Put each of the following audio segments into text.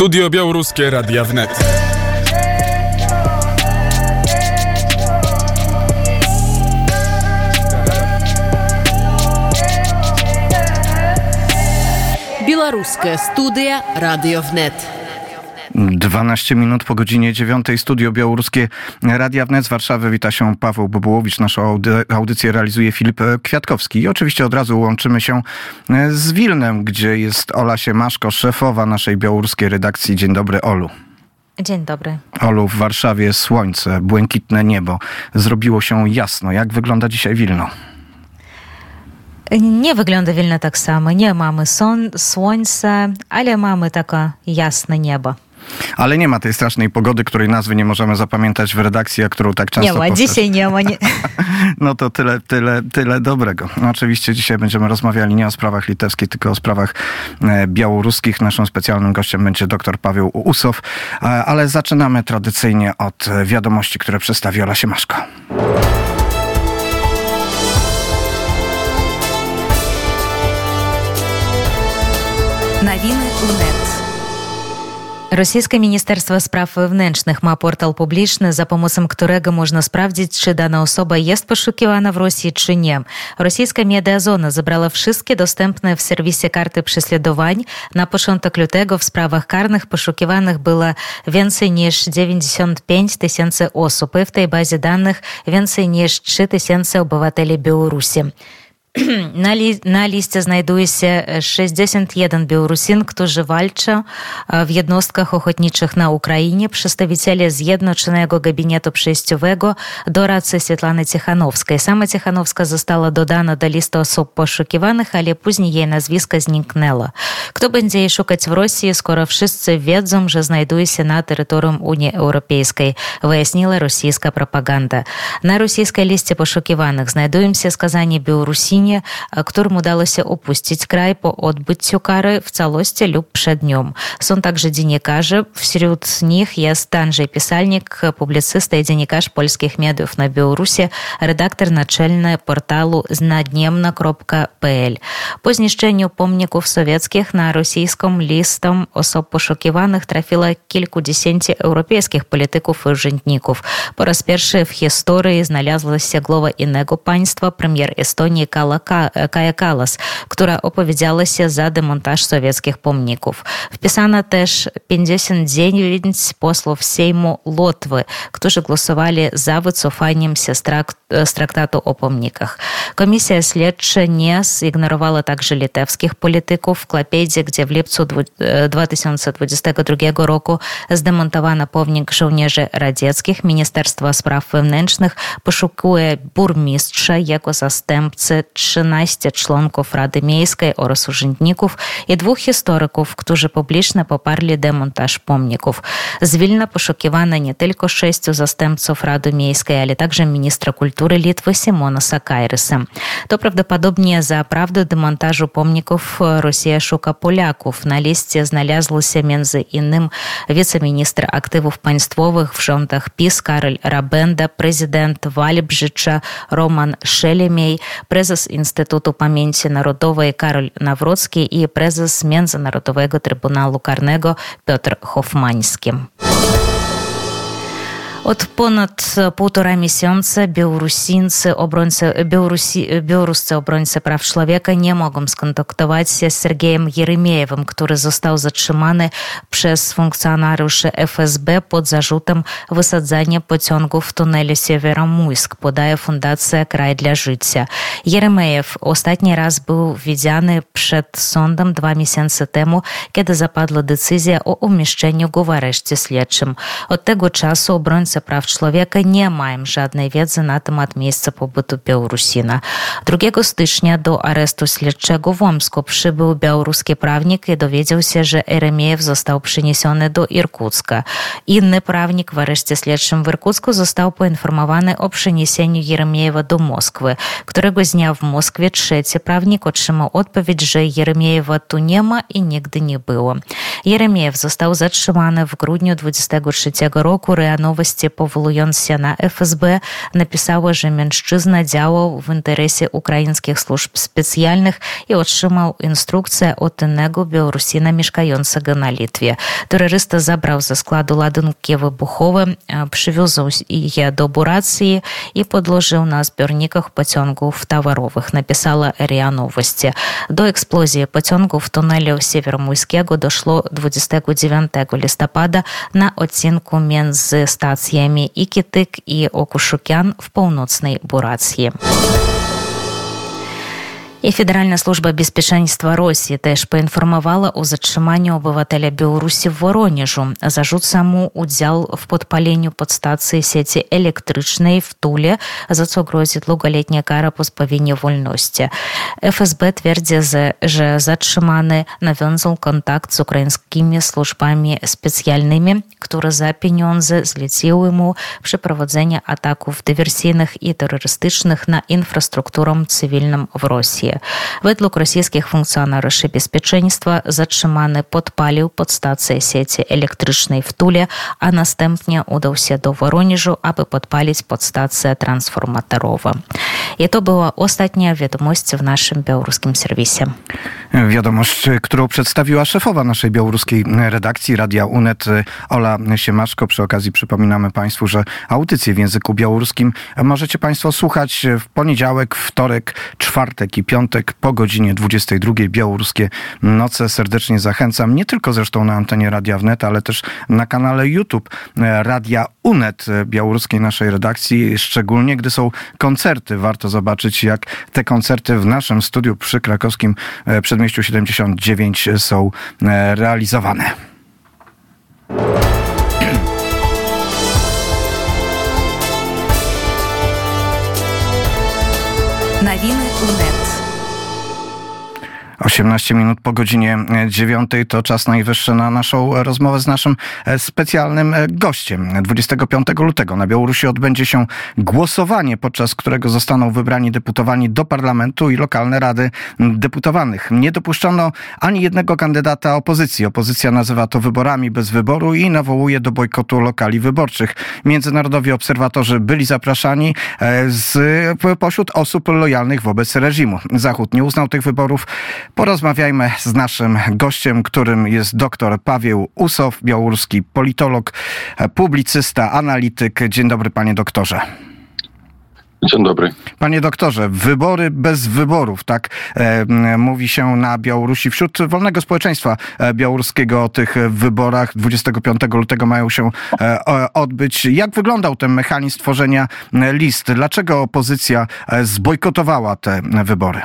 Studio Białoruskie Radia Wnet. Белорусская студия Radio Wnet. 12 minut po godzinie 9 studio białoruskie Radia Wnet z Warszawy. Wita się Paweł Bobułowicz. Naszą audycję realizuje Filip Kwiatkowski. I oczywiście od razu łączymy się z Wilnem, gdzie jest Ola Siemaszko, szefowa naszej białoruskiej redakcji. Dzień dobry, Olu. Dzień dobry. Olu, w Warszawie słońce, błękitne niebo. Zrobiło się jasno. Jak wygląda dzisiaj Wilno? Nie wygląda Wilno tak samo. Nie mamy son, słońca, ale mamy takie jasne niebo. Ale nie ma tej strasznej pogody, której nazwy nie możemy zapamiętać w redakcji, a którą tak często Nie ma, powtarza. dzisiaj nie ma. Nie. No to tyle, tyle, tyle dobrego. No oczywiście dzisiaj będziemy rozmawiali nie o sprawach litewskich, tylko o sprawach e, białoruskich. Naszym specjalnym gościem będzie dr Paweł Usow, E, ale zaczynamy tradycyjnie od e, wiadomości, które przedstawi Ola Siemaszko. Новины УНЕТ. Rosyjskie Ministerstwo Spraw Wewnętrznych ma portal publiczny, za pomocą którego można sprawdzić, czy dana osoba jest poszukiwana w Rosji, czy nie. Rosyjska Mediazona zebrała wszystkie dostępne w serwisie karty prześladowań. Na początek lutego w sprawach karnych poszukiwanych było więcej niż 95 tysięcy osób i w tej bazie danych więcej niż 3 tysięcy obywateli Białorusi. Li, na liście znajduje się 61 Białorusin, którzy walczą w jednostkach ochotniczych na Ukrainie. Przedstawiciele Zjednoczonego Gabinetu Przejściowego doradcy Świetlany Tichanowskiej. Sama Tichanowska została dodana do listy osób poszukiwanych, ale później jej nazwisko zniknęło. Kto będzie jej szukać w Rosji, skoro wszyscy wiedzą, że znajduje się na terytorium Unii Europejskiej, wyjaśniła rosyjska propaganda. Na rosyjskiej liście poszukiwanych znajdują się Białorusini, którym udało się opuścić kraj po odbyciu kary w całości lub przed nią. Są także dziennikarze, wśród nich jest Andrzej Pisalnik, publicysta i dziennikarz polskich mediów na Białorusi, redaktor naczelny portalu znadniemna.pl. Po zniszczeniu pomników sowieckich na rosyjską listę osób poszukiwanych trafiło kilkudziesięciu europejskich polityków i urzędników. Po raz pierwszy w historii znalazła się głowa innego państwa, premier Estonii Kaja Kalas, która opowiedziała się za demontaż sowieckich pomników. Wpisano też 59 posłów Sejmu Łotwy, którzy głosowali za wycofaniem się z, trakt, z traktatu o pomnikach. Komisja śledcza nie zignorowała także litewskich polityków. W Klapejdzie, gdzie w lipcu 2022 roku zdemontowano pomnik żołnierzy radzieckich, Ministerstwo Spraw Wewnętrznych poszukuje burmistrza, jego zastępcy, 13 członków Rady Miejskiej oraz urzędników i dwóch historyków, którzy publicznie poparli demontaż pomników. Z Wilna poszukiwano nie tylko sześciu zastępców Rady Miejskiej, ale także ministra kultury Litwy Simona Sakairysa. To prawdopodobnie za prawdę demontażu pomników Rosja szuka Polaków. Na liście znalazł się między innymi wiceminister aktywów państwowych w rządach PiS Karol Rabenda, prezydent Walbrzycza Roman Szelemiej, prezes Instytutu Pamięci Narodowej Karol Nawrocki i prezes Międzynarodowego Trybunału Karnego Piotr Hofmański. Od ponad półtora miesiąca białorusińcy, obrońcy, Białorusi, białoruscy obrońcy praw człowieka nie mogą skontaktować się z Sergejem Jeremiejewem, który został zatrzymany przez funkcjonariuszy FSB pod zarzutem wysadzania pociągów w tunelu Siewiero-Mujsk, podaje Fundacja Kraj dla Życia. Jeremejew ostatni raz był widziany przed sądem dwa miesiące temu, kiedy zapadła decyzja o umieszczeniu go w areszcie śledczym. Od tego czasu obrońcy praw człowieka nie mają żadnej wiedzy na temat miejsca pobytu Białorusina. 2 stycznia do aresztu śledczego w Omsku przybył białoruski prawnik i dowiedział się, że Eremiejew został przeniesiony do Irkucka. Inny prawnik w areszcie śledczym w Irkucku został poinformowany o przeniesieniu Jeremiejewa do Moskwy. Któregoś dnia w Moskwie trzeci prawnik otrzymał odpowiedź, że Jeremiejewa tu nie ma i nigdy nie było. Jeremiejew został zatrzymany w grudniu 23 roku. RIA Nowości сцепову ён фсб написала, же меншчызна дзялаў в інтарэсе украінскіх служб спецыяльных і атрымаў інструкцыя от інэгу беларусіна мешкаёнцага на літве тэрарыста забраў за складу ладынкі выбуховы э, прывёзаў яе до бурацыі і подложыў на збірніках пацёнгу в таваровых написала РИа новости. До эксплозіі пацёнгу в туннеле ў северамуйскегу дошло 29 листопада на оцінку мен з стацыі рацыямі і кітык і окушукян в паўночнай бурацыі. І Федеральна служба безпечэнства Росіі теж паінфармавала о затрыманні обывателя Беларусі в Воронежу за жут саму удзел в подпаленню подстацыі сеці электрычнай в туле за co грозіць лугалетняя кара позбавення вольнасці ФСБ твердзе за że zatrzymany nawiązał kontakt z ukraińskimi służbami specjalnymi, które za pieniądze zleciły mu przeprowadzenie ataków dywersyjnych i terrorystycznych na infrastrukturę cywilną w Rosji. Według rosyjskich funkcjonariuszy bezpieczeństwa zatrzymany podpalił podstację sieci elektrycznej w Tule, a następnie udał się do Woronieżu, aby podpalić podstację transformatorową. I to była ostatnia wiadomość w naszym białoruskim serwisie. Wiadomość, którą przedstawiła szefowa naszej białoruskiej redakcji Radia UNET Ola Siemaszko. Przy okazji przypominamy Państwu, że audycję w języku białoruskim możecie Państwo słuchać w poniedziałek, wtorek, czwartek i piątek po godzinie 22. Białoruskie Noce. Serdecznie zachęcam, nie tylko zresztą na antenie Radia Wnet, ale też na kanale YouTube Radia UNET białoruskiej naszej redakcji, szczególnie gdy są koncerty. Warto zobaczyć, jak te koncerty w naszym studiu przy krakowskim przedmieściu 79 są realizowane. 18 minut po godzinie 9 to czas najwyższy na naszą rozmowę z naszym specjalnym gościem. 25 lutego na Białorusi odbędzie się głosowanie, podczas którego zostaną wybrani deputowani do parlamentu i lokalne rady deputowanych. Nie dopuszczono ani jednego kandydata opozycji. Opozycja nazywa to wyborami bez wyboru i nawołuje do bojkotu lokali wyborczych. Międzynarodowi obserwatorzy byli zapraszani z, pośród osób lojalnych wobec reżimu. Zachód nie uznał tych wyborów. Porozmawiajmy z naszym gościem, którym jest dr Paweł Usow, białoruski politolog, publicysta, analityk. Dzień dobry, panie doktorze. Dzień dobry. Panie doktorze, wybory bez wyborów, tak e, mówi się na Białorusi. Wśród wolnego społeczeństwa białoruskiego o tych wyborach 25 lutego mają się e, odbyć. Jak wyglądał ten mechanizm tworzenia list? Dlaczego opozycja zbojkotowała te wybory?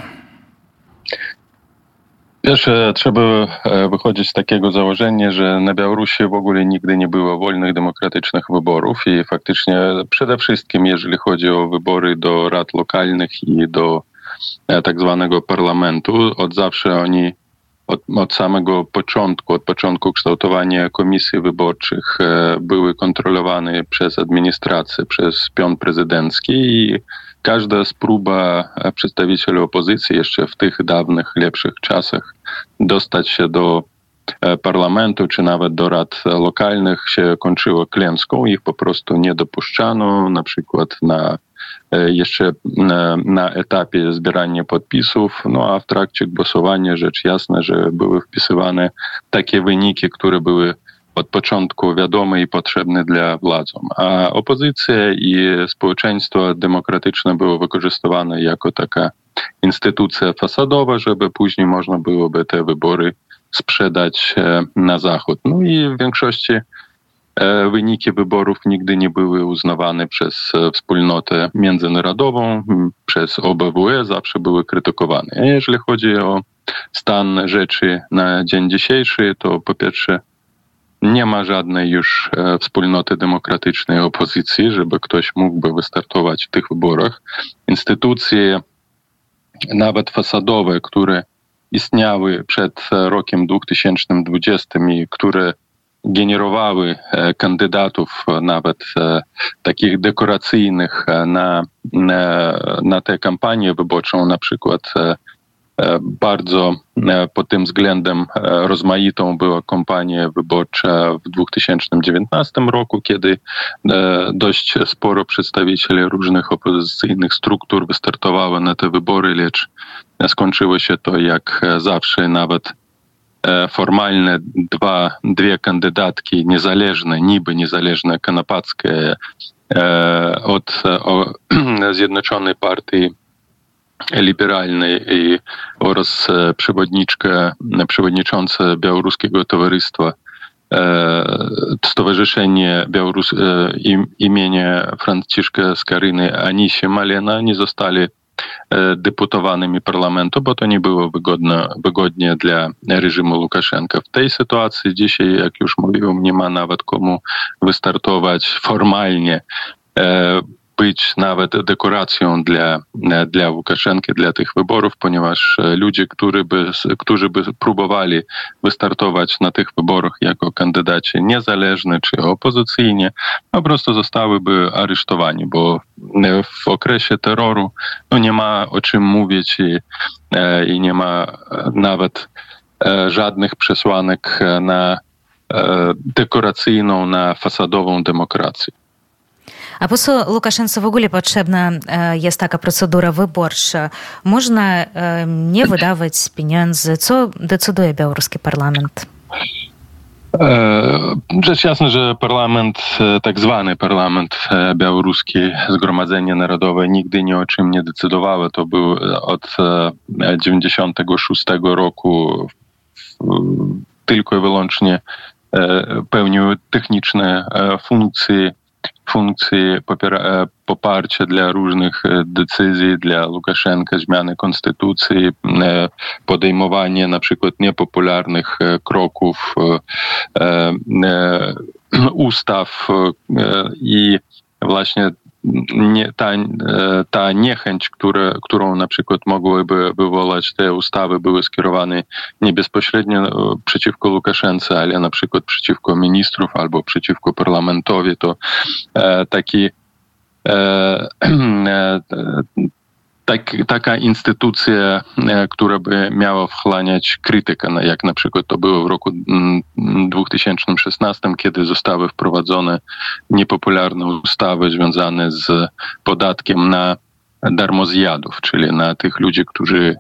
Pierwsze, trzeba wychodzić z takiego założenia, że na Białorusi w ogóle nigdy nie było wolnych, demokratycznych wyborów i faktycznie przede wszystkim, jeżeli chodzi o wybory do rad lokalnych i do tak zwanego parlamentu, od zawsze oni od, od samego początku, od początku kształtowania komisji wyborczych były kontrolowane przez administrację, przez pion prezydencki i każda spróba przedstawicieli opozycji jeszcze w tych dawnych, lepszych czasach dostać się do parlamentu, czy nawet do rad lokalnych się kończyła klęską. Ich po prostu nie dopuszczano, na przykład na jeszcze na, na, etapie zbierania podpisów, no a w trakcie głosowania rzecz jasna, że były wpisywane takie wyniki, które były od początku wiadome i potrzebne dla władzom. A opozycja i społeczeństwo demokratyczne było wykorzystywane jako taka instytucja fasadowa, żeby później można byłoby te wybory sprzedać na zachód. No i w większości wyniki wyborów nigdy nie były uznawane przez wspólnotę międzynarodową, przez OBWE zawsze były krytykowane. Jeżeli chodzi o stan rzeczy na dzień dzisiejszy, to po pierwsze nie ma żadnej już wspólnoty demokratycznej opozycji, żeby ktoś mógłby wystartować w tych wyborach. Instytucje, nawet fasadowe, które istniały przed rokiem 2020 i które generowały kandydatów nawet takich dekoracyjnych na, na, na tę kampanię wyborczą, na przykład bardzo pod tym względem rozmaitą była kampania wyborcza w 2019 roku, kiedy dość sporo przedstawicieli różnych opozycyjnych struktur wystartowało na te wybory, lecz skończyło się to jak zawsze, nawet формальна два две кандыдаткі незалежна нібы незалежная канападская от з'ядначонай партыі ліберальнай і oraz przewodniczka przewodnicząca białoruskiego towarzystwa Stowarzyszenie Białorus imienia Franciszka Skaryny Anisie Malena nie zostali deputowanymi parlamentu, bo to nie było wygodne, wygodnie dla reżimu Łukaszenka. W tej sytuacji dzisiaj, jak już mówiłem, nie ma nawet komu wystartować formalnie być nawet dekoracją dla, dla Łukaszenki, dla tych wyborów, ponieważ ludzie, którzy by, którzy by próbowali wystartować na tych wyborach jako kandydaci niezależni czy opozycyjni, po prostu zostałyby aresztowani, bo w okresie terroru no nie ma o czym mówić i, i nie ma nawet żadnych przesłanek na dekoracyjną, na fasadową demokrację. А по Лукашенцу в ogóle potrzebna jest taka procedura wyborcza. Można nie wydawać pieniędzy. Co decyduje białoruski parlament? Rzecz jasna, że parlament, tak zwany parlament białoruski, Zgromadzenie Narodowe nigdy nie o czym nie decydowało. To był od 96 roku tylko i wyłącznie pełnił techniczne funkcje funkcji poparcia dla różnych decyzji, dla Łukaszenka, zmiany konstytucji, podejmowanie na przykład niepopularnych kroków, ustaw i właśnie nie, ta, ta niechęć, które, którą na przykład mogłyby wywołać te ustawy, były skierowane nie bezpośrednio przeciwko Łukaszence, ale na przykład przeciwko ministrów albo przeciwko parlamentowi, to e, taki e, e, tak, taka instytucja, która by miała wchłaniać krytykę, jak na przykład to było w roku 2016, kiedy zostały wprowadzone niepopularne ustawy związane z podatkiem na darmozjadów, czyli na tych ludzi, którzy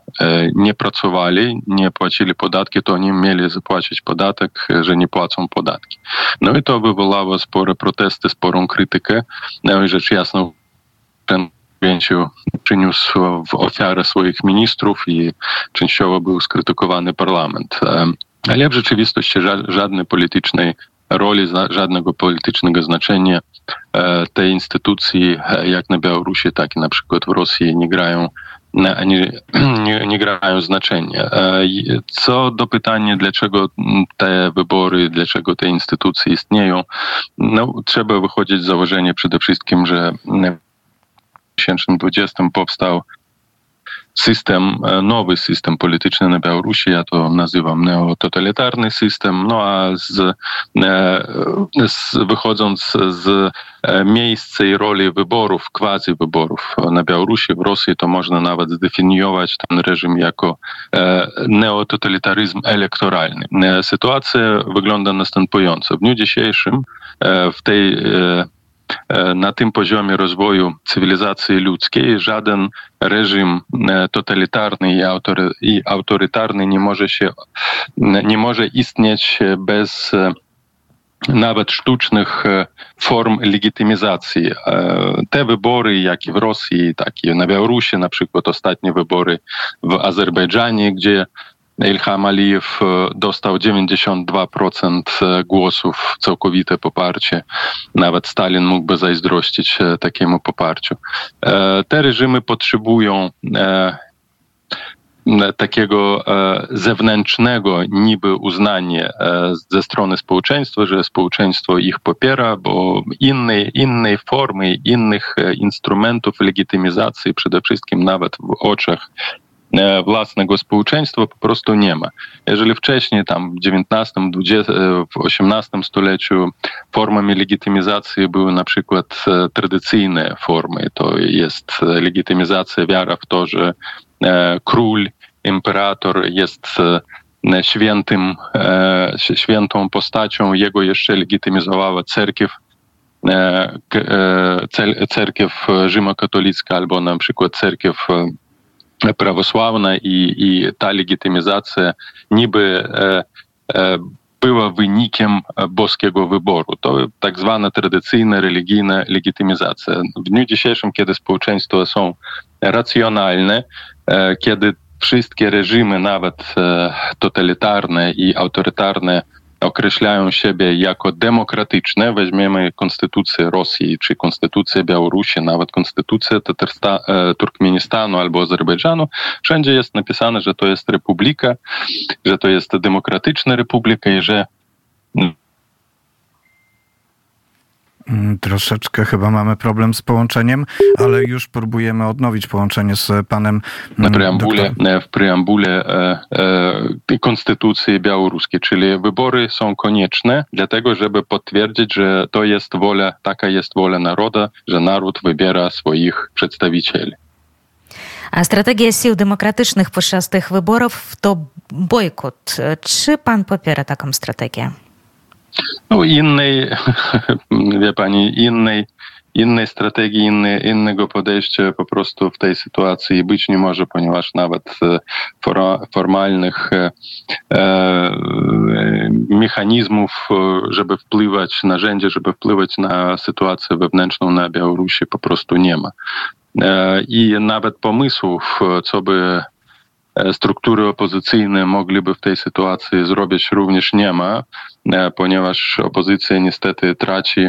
nie pracowali, nie płacili podatki, to oni mieli zapłacić podatek, że nie płacą podatki. No i to wywołało spore protesty, sporą krytykę. No i rzecz jasna, ten pięciu przyniósł w ofiarę swoich ministrów i częściowo był skrytykowany parlament. Ale w rzeczywistości żadnej politycznej roli, żadnego politycznego znaczenia te instytucje, jak na Białorusi, tak i na przykład w Rosji nie grają nie, nie, nie, grają znaczenia. Co do pytania, dlaczego te wybory, dlaczego te instytucje istnieją, no, trzeba wychodzić z założenia przede wszystkim, że 2020 powstał system, e, nowy system polityczny na Białorusi, ja to nazywam neototalitarny system, no a z, e, z, wychodząc z e, miejsca i roli wyborów, quasi wyborów na Białorusi, w Rosji, to można nawet zdefiniować ten reżim jako neototalitaryczny elektoralny. Sytuacja wygląda następująco. W dniu dzisiejszym w tej na tym poziomie rozwoju cywilizacji ludzkiej żaden reżim totalitarny i, autory, i autorytarny nie może się, nie może istnieć bez nawet sztucznych form legitymizacji. Te wybory, jak i w Rosji, tak i na Białorusi, na przykład ostatnie wybory w Azerbejdżanie, gdzie Ilham Alijew dostał 92% głosów, całkowite poparcie. Nawet Stalin mógłby zazdrościć takiemu poparciu. Te reżimy potrzebują takiego zewnętrznego niby uznania ze strony społeczeństwa, że społeczeństwo ich popiera, bo innej, innej formy, innych instrumentów legitymizacji, przede wszystkim nawet w oczach własnego społeczeństwa po prostu nie ma. Jeżeli wcześniej, tam w XIX, XX, w XVIII stuleciu formami legitymizacji były na przykład tradycyjne formy, to jest legitymizacja wiara w to, że król imperator jest świętym, świętą postacią, jego jeszcze legitymizowała cerkiew, cerkiew rzymokatolicka albo na przykład cerkiew prawosławna i, i ta legitymizacja niby była wynikiem boskiego wyboru. To tak zwana tradycyjna religijna legitymizacja. W dniu dzisiejszym, kiedy społeczeństwa są racjonalne, kiedy wszystkie reżimy, nawet totalitarne i autorytarne, określają siebie jako demokratyczne, weźmiemy konstytucję Rosji czy konstytucję Białorusi, nawet konstytucję Tatarsta, Turkmenistanu albo Azerbejdżanu, wszędzie jest napisane, że to jest republika, że to jest demokratyczna republika i że Troszeczkę chyba mamy problem z połączeniem, ale już próbujemy odnowić połączenie z panem. Na preambule, w preambule e, e, Konstytucji Białoruskiej, czyli wybory są konieczne, dlatego żeby potwierdzić, że to jest wola, taka jest wola narodu, że naród wybiera swoich przedstawicieli. A strategia sił demokratycznych podczas tych wyborów to bojkot. Czy pan popiera taką strategię? No innej, wie pani, innej, innej strategii, inny, innego podejścia po prostu w tej sytuacji być nie może, ponieważ nawet formalnych e, mechanizmów, żeby wpływać, narzędzi, żeby wpływać na sytuację wewnętrzną na Białorusi po prostu nie ma. E, I nawet pomysłów, co by struktury opozycyjne mogliby w tej sytuacji zrobić również nie ma, ponieważ opozycja niestety traci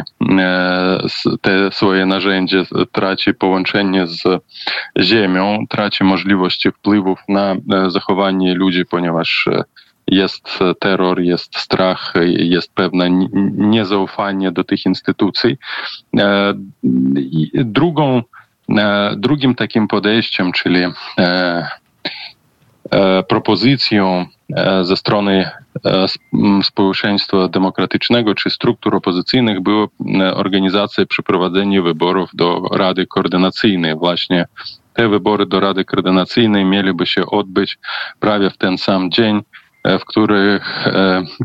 te swoje narzędzie, traci połączenie z ziemią, traci możliwości wpływów na zachowanie ludzi, ponieważ jest terror, jest strach, jest pewne niezaufanie do tych instytucji. Drugą, drugim takim podejściem, czyli propozycją ze strony społeczeństwa demokratycznego czy struktur opozycyjnych było organizacja przeprowadzenia wyborów do Rady Koordynacyjnej. Właśnie te wybory do Rady Koordynacyjnej mieliby się odbyć prawie w ten sam dzień, w których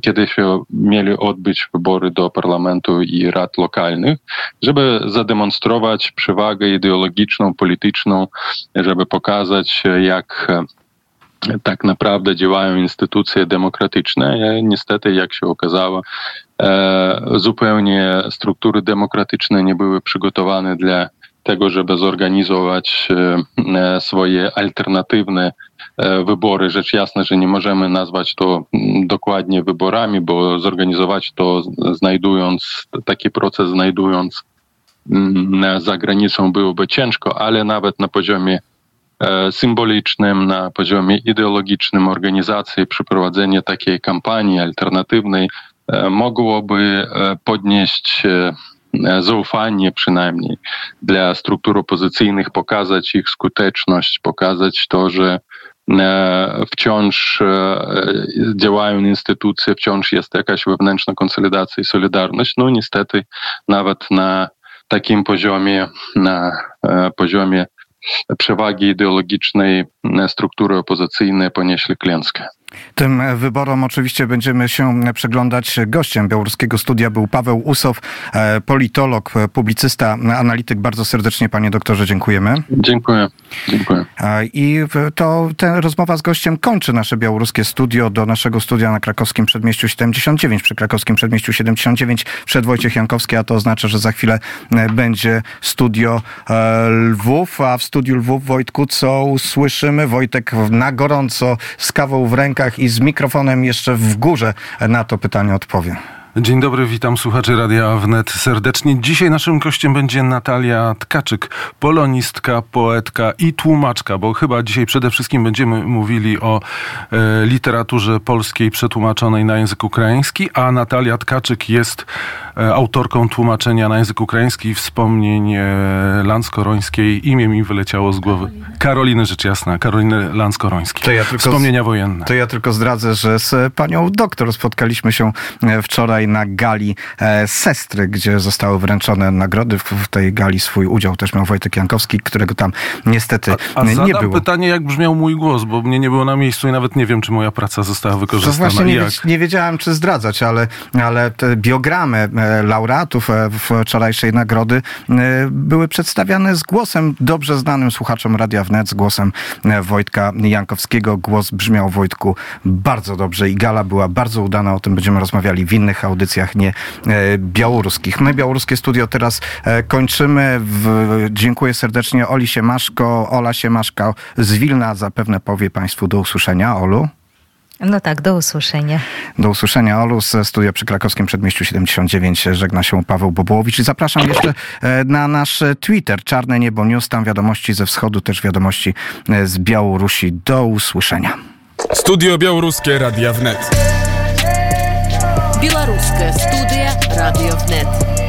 kiedy się mieli odbyć wybory do parlamentu i rad lokalnych, żeby zademonstrować przewagę ideologiczną, polityczną, żeby pokazać, jak tak naprawdę działają instytucje demokratyczne. Niestety, jak się okazało, zupełnie struktury demokratyczne nie były przygotowane dla tego, żeby zorganizować swoje alternatywne wybory. Rzecz jasna, że nie możemy nazwać to dokładnie wyborami, bo zorganizować to znajdując, taki proces znajdując za granicą byłoby ciężko, ale nawet na poziomie symbolicznym, na poziomie ideologicznym organizacji przeprowadzenie takiej kampanii alternatywnej mogłoby podnieść zaufanie przynajmniej dla struktur opozycyjnych, pokazać ich skuteczność, pokazać to, że wciąż działają instytucje, wciąż jest jakaś wewnętrzna konsolidacja i solidarność. No niestety nawet na takim poziomie, na poziomie przewagi ideologicznej struktury opozycyjne ponieśli klęskę. Tym wyborom oczywiście będziemy się przyglądać. Gościem Białoruskiego Studia był Paweł Usow, politolog, publicysta, analityk. Bardzo serdecznie panie doktorze dziękujemy. Dziękuję. Dziękuję. I to ta rozmowa z gościem kończy nasze Białoruskie Studio. Do naszego studia na krakowskim przedmieściu 79, przy krakowskim przedmieściu 79 wszedł Wojciech Jankowski, a to oznacza, że za chwilę będzie studio Lwów, a w studiu Lwów, Wojtku, co usłyszymy? Wojtek na gorąco z kawą w rękach i z mikrofonem jeszcze w górze na to pytanie odpowie. Dzień dobry, witam słuchaczy Radia Wnet serdecznie. Dzisiaj naszym gościem będzie Natalia Tkaczyk, polonistka, poetka i tłumaczka, bo chyba dzisiaj przede wszystkim będziemy mówili o e, literaturze polskiej przetłumaczonej na język ukraiński, a Natalia Tkaczyk jest autorką tłumaczenia na język ukraiński wspomnień e, Lanskorońskiej. Imię mi wyleciało z głowy. Karoliny, rzecz jasna, Karoliny Lanskorońskiej. To ja tylko Wspomnienia wojenne. To ja tylko zdradzę, że z panią doktor spotkaliśmy się e, wczoraj na gali e, Sestry, gdzie zostały wręczone nagrody. W, tej gali swój udział też miał Wojtek Jankowski, którego tam niestety A nie zadam było. pytanie, jak brzmiał mój głos, bo mnie nie było na miejscu i nawet nie wiem, czy moja praca została To wykorzystana. właśnie nie, nie wiedziałem, czy zdradzać, ale, ale te biogramy e, laureatów e, wczorajszej nagrody e, były przedstawiane z głosem dobrze znanym słuchaczom Radia Wnet, z głosem e, Wojtka Jankowskiego. Głos brzmiał Wojtku bardzo dobrze i gala była bardzo udana. O tym będziemy rozmawiali w innych audycjach, nie e, białoruskich. My białoruskie studio teraz e, kończymy. Dziękuję serdecznie Oli Siemaszko, Ola Siemaszka z Wilna. Zapewne powie Państwu do usłyszenia. Olu? No tak, do usłyszenia. Do usłyszenia. Olu ze studia przy Krakowskim Przedmieściu 79 żegna się Paweł Bobołowicz. Zapraszam jeszcze e, na nasz Twitter Czarne Niebo News. Tam wiadomości ze wschodu, też wiadomości e, z Białorusi. Do usłyszenia. Studio Białoruskie Radia Wnet. Białoruskie Studia Radio Wnet.